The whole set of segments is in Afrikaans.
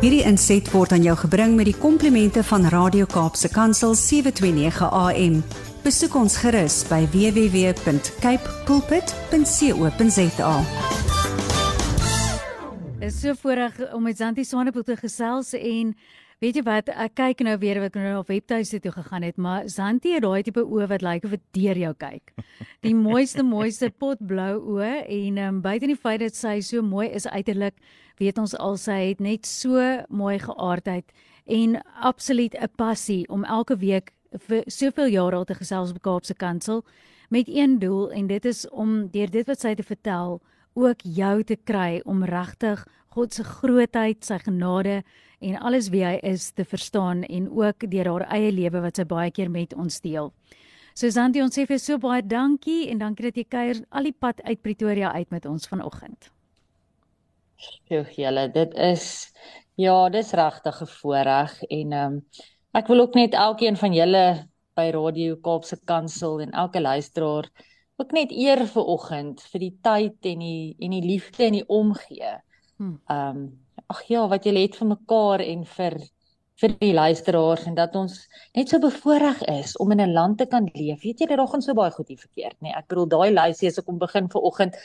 Hierdie inset word aan jou gebring met die komplimente van Radio Kaapse Kansel 729 AM. Besoek ons gerus by www.cape pulpit.co.za. Is so voorreg om met Zanti Swanepoel te gesels en weet jy wat ek kyk nou weer wat nou op webtuiste toe gegaan het maar Zanti het daai tipe oë wat lyk of dit deur jou kyk. Die mooiste mooiste potblou oë en um, buite die feit dat sy so mooi is uiterlik weet ons al sy het net so mooi geaardheid en absoluut 'n passie om elke week vir soveel jare al te gesels op Kaapse Kansel met een doel en dit is om deur dit wat sy te vertel ook jou te kry om regtig God se grootheid, sy genade en alles wie hy is te verstaan en ook deur haar eie lewe wat sy baie keer met ons deel. So Santi, ons sê vir so baie dankie en dankie dat jy kuier al die pad uit Pretoria uit met ons vanoggend. Sjoe, julle, dit is ja, dis regtig 'n voorreg en ehm um, ek wil ook net elkeen van julle by Radio Kaapse Kansel en elke luisteraar ook net eer vir oggend vir die tyd en die en die liefde en die omgee. Hmm. Ehm um, ag ja, wat julle het vir mekaar en vir vir die luisteraars en dat ons net so bevoorreg is om in 'n land te kan leef. Weet jy, dit reg ons so baie goed hier verkeerd, nê? Nee, ek bedoel daai lysie as ek kom begin vir oggend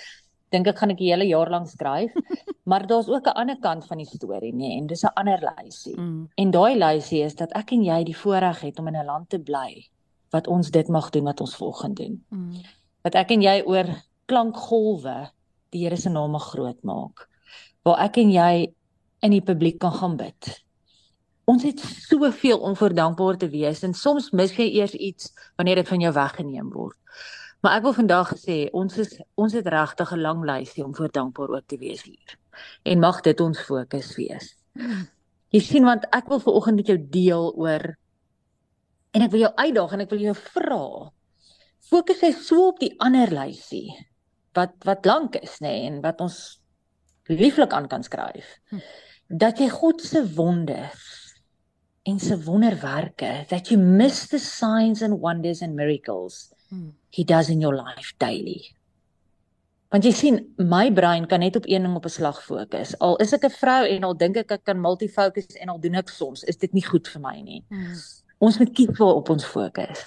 dink ek gaan ek die hele jaar lank skryf. maar daar's ook 'n ander kant van die storie, nê, nee, en dis 'n ander lysie. Mm. En daai lysie is dat ek en jy die voorreg het om in 'n land te bly wat ons dit mag doen wat ons volgende doen. Mm. Wat ek en jy oor klankgolwe die Here se naam groot maak. Waar ek en jy in die publiek kan gaan bid. Ons het soveel om voor dankbaar te wees en soms mis jy eers iets wanneer dit van jou weggeneem word. Maar ek wil vandag sê ons is ons het regtig 'n lang lysie om voor dankbaar ook te wees hier. En mag dit ons fokus wees. Jy sien want ek wil veraloggend met jou deel oor en ek wil jou uitdaag en ek wil jou vra. Fokus jy so op die ander lysie wat wat lank is nê nee, en wat ons lieflik aan kan skryf. Dat jy God se wonders en se wonderwerke that you miss the signs and wonders and miracles he does in your life daily. Want jy sien, my brein kan net op een ding op 'n slag fokus. Al is ek 'n vrou en al dink ek ek kan multifokus en al doen ek soms, is dit nie goed vir my nie. Hmm. Ons moet kies waar op ons fokus.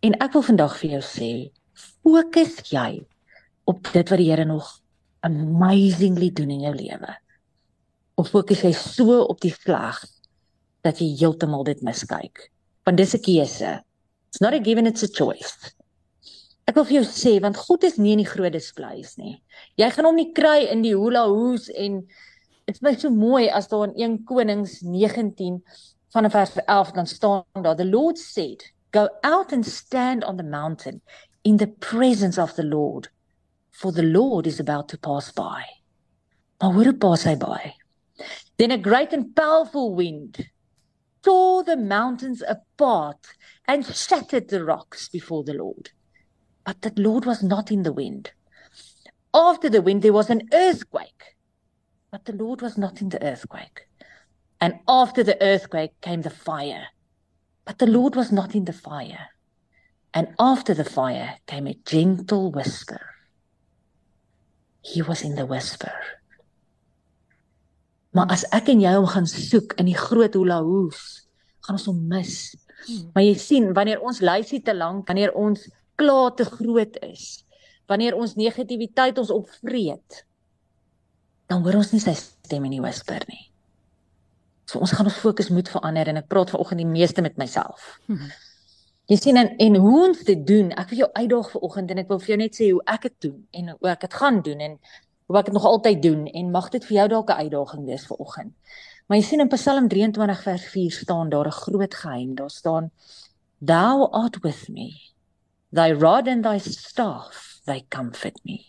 En ek wil vandag vir jou sê, fokus jy op dit wat die Here nog amazingly doen in jou lewe. Of fokus jy so op die vlag dat jy heeltemal dit miskyk? Want dis 'n keuse. It's not a given it's a choice. Ek wil vir jou sê want God is nie in die groot displays nie. Jy gaan hom nie kry in die hula hoos en dit is my so mooi as daar in 1 Konings 19 vanaf vers 11 dan staan daar the Lord said go out and stand on the mountain in the presence of the Lord for the Lord is about to pass by. Maar hoe pas hy by? Then a great and powerful wind tore the mountains apart and shattered the rocks before the Lord. But the Lord was not in the wind. After the wind, there was an earthquake, but the Lord was not in the earthquake. And after the earthquake came the fire, but the Lord was not in the fire. And after the fire came a gentle whisper. He was in the whisper. Maar as ek en jy hom gaan soek in die groot hula hoes, gaan ons hom mis. Hmm. Maar jy sien, wanneer ons lysie te lank, wanneer ons klaar te groot is, wanneer ons negativiteit ons opvreet, dan hoor ons nie sy stem in die whisper nie. So ons gaan ons fokus moet verander en ek praat vanoggend die meeste met myself. Hmm. Jy sien en, en hoe ons dit doen, ek wil jou uitdaag vanoggend en ek wil vir jou net sê hoe ek dit doen en hoe ek dit gaan doen en hoe ek dit nog altyd doen en mag dit vir jou dalk 'n uitdaging wees vanoggend. Maar jy sien in Psalm 23 vers 4 staan daar 'n groot geheim. Daar staan Thou art with me. Thy rod and thy staff, they comfort me.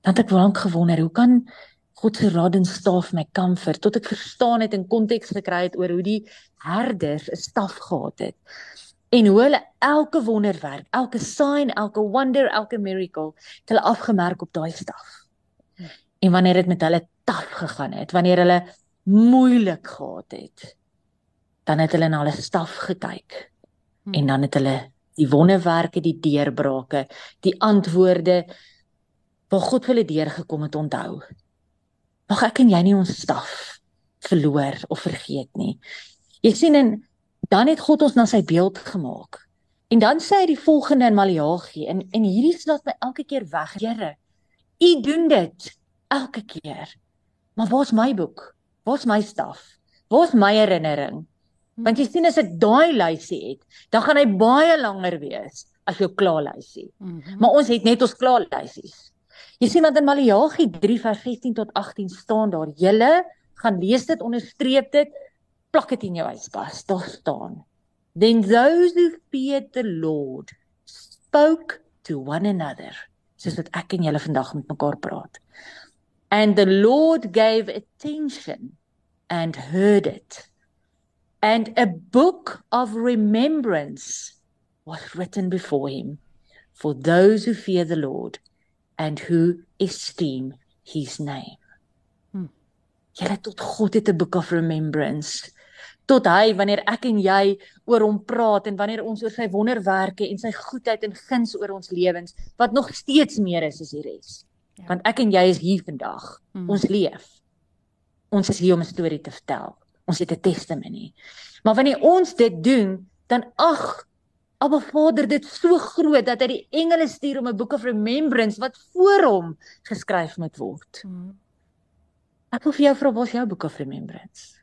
Dan ek lank gewonder, hoe kan God se rod en staf my comfort tot ek verstaan het en konteks gekry het oor hoe die herders 'n staf gehad het en hoe hulle elke wonderwerk, elke sign, elke wonder, elke miracle het hulle afgemerk op daai staf. En wanneer dit met hulle taaf gegaan het, wanneer hulle moeilik gehad het, dan het hulle na hulle staf gekyk. Hmm. En dan het hulle die wonderwerke, die deurbrake, die antwoorde wat God hulle deurgekom het onthou. Mag ek en jy nie ons staf verloor of vergeet nie. Jy sien en dan het God ons na sy beeld gemaak. En dan sê hy die volgende in Maleagi en en hierdie slaat my elke keer weg. Here, U doen dit elke keer. Maar waar's my boek? Waar's my staf? Waar's my herinnering? Want jy sien as ek daai lysie het, dan gaan hy baie langer wees as jou klaar lysie. Mm -hmm. Maar ons het net ons klaar lysies. Jy sien dat in Maleagi 3 vers 16 tot 18 staan daar: "Julle gaan lees dit, onderstreep dit, plak dit in jou huiskas." Daar staan: "Then those who feared the Lord spoke to one another." Soos wat ek en julle vandag met mekaar praat. And the Lord gave attention and heard it. And a book of remembrance was written before him for those who fear the Lord and who esteem his name. Hmm. Julle tot God het 'n book of remembrance. Tot hy wanneer ek en jy oor hom praat en wanneer ons oor sy wonderwerke en sy goedheid en guns oor ons lewens wat nog steeds meer is as die res. Ja. Want ek en jy is hier vandag. Hmm. Ons leef. Ons is hier om 'n storie te vertel. Ons het 'n testimonie. Maar wanneer ons dit doen, dan ag Abba Vader dit so groot dat hy die engele stuur om 'n book of remembrance wat voor hom geskryf moet word. Hmm. Ek wil vir jou vra, wat is jou book of remembrance?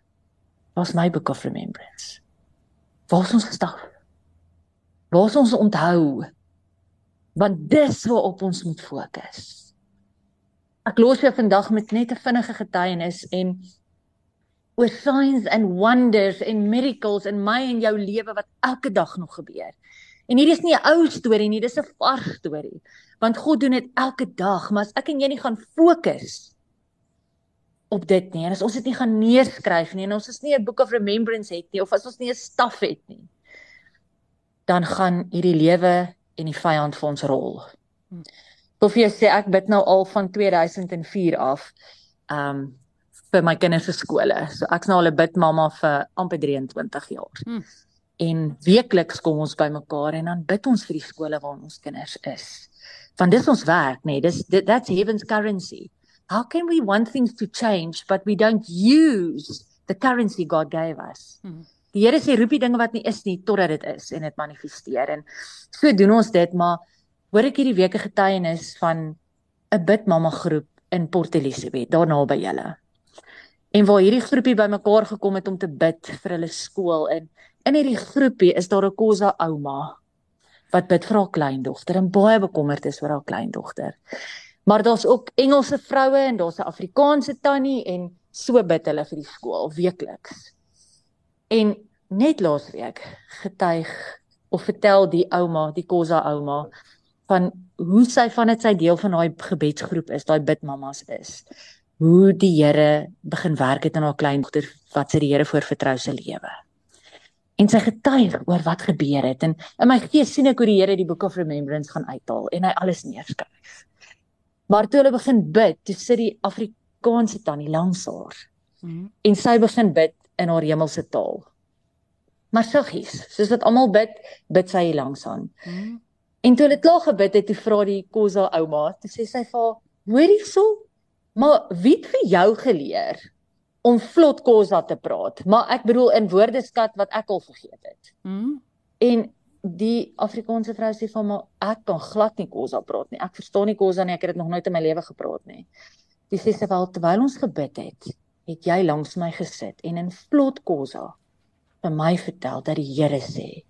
Wat is my book of remembrance? Waar is ons gestap? Waar is ons onthou? Want dis waar op ons moet fokus. Ek los jou vandag met net 'n vinnige getuienis en oor signs and wonders and miracles in my en jou lewe wat elke dag nog gebeur. En hierdie is nie 'n ou storie nie, dis 'n vars storie. Want God doen dit elke dag, maar as ek en jy nie gaan fokus op dit nie en as ons dit nie gaan neerskryf nie en ons is nie 'n book of remembrance het nie of as ons nie 'n staf het nie, dan gaan hierdie lewe en die vyand vir ons rol. Hmm vir jou sê ek bid nou al van 2004 af um vir my kinders se skole. So ek's nou al 'n bidmamma vir amper 23 jaar. Hmm. En weekliks kom ons bymekaar en dan bid ons vir die skole waar ons kinders is. Want dis ons werk, nê. Nee, dis that's heaven's currency. How can we want things to change but we don't use the currency God gave us? Hmm. Die Here sê roep die dinge wat nie is nie totdat dit is en dit manifesteer en so doen ons dit maar hoor ek hierdie week 'n getuienis van 'n bidmamma groep in Port Elizabeth, daar naby julle. En waar hierdie groepie bymekaar gekom het om te bid vir hulle skool en in hierdie groepie is daar 'n Kosa ouma wat bid vir haar kleindogter en baie bekommerd is oor haar kleindogter. Maar daar's ook Engelse vroue en daar's 'n Afrikaanse tannie en so bid hulle vir die skool weekliks. En net laasweek getuig of vertel die ouma, die Kosa ouma, van hoe sy van dit sy deel van daai gebedsgroep is, daai bidmammas is. Hoe die Here begin werk het in haar kleindogter wat sy die Here voorvertrou se lewe. En sy getuig oor wat gebeur het en in my gees sien ek hoe die Here die book of remembrance gaan uithaal en hy alles neerskryf. Maar toe hulle begin bid, toe sit die Afrikaanse tannie langs haar. Mm. En sy begin bid in haar hemelse taal. Maar saggies, soos wat almal bid, bid sy langs aan. Mm. En toe hulle klaar gebid het, toe vra die Kosa ouma, toe sê sy vir haar: "Hoorie so, maar wie het vir jou geleer om vlot Kosa te praat? Maar ek bedoel in woordeskat wat ek al vergeet het." Mm. En die Afrikaanse vrou sê van maar ek kan glad nie Kosa praat nie. Ek verstaan nie Kosa nie. Ek het dit nog nooit in my lewe gepraat nie. Dis sê sy wel terwyl ons gebid het, het jy langs my gesit en in vlot Kosa vir my vertel dat die Here sê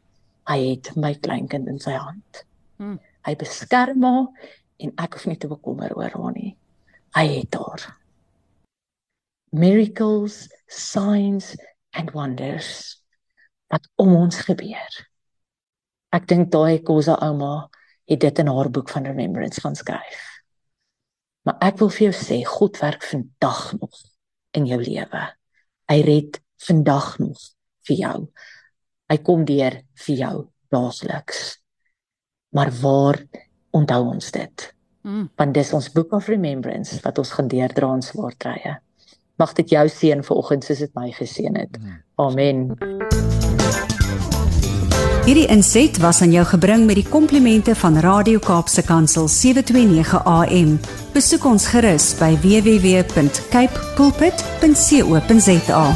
hy het my kleinkind in sy hand. Hmm. Hy beskerm haar en ek hoef nie te bekommer oor haar nie. Hy het haar. Miracles, signs and wonders wat om ons gebeur. Ek dink daai Kosa ouma het dit in haar boek van remembrance gaan skryf. Maar ek wil vir jou sê God werk vandag nog in jou lewe. Hy red vandag nog vir jou. Hy kom deur vir jou daagliks maar waar onthou ons dit? Mm. Want dis ons book of remembrance wat ons gaan deurdra in swaar tye. Mag dit jou seën vanoggend soos dit my geseën het. Mm. Amen. Mm. Hierdie inset was aan jou gebring met die komplimente van Radio Kaapse Kansel 729 AM. Besoek ons gerus by www.cape pulpit.co.za.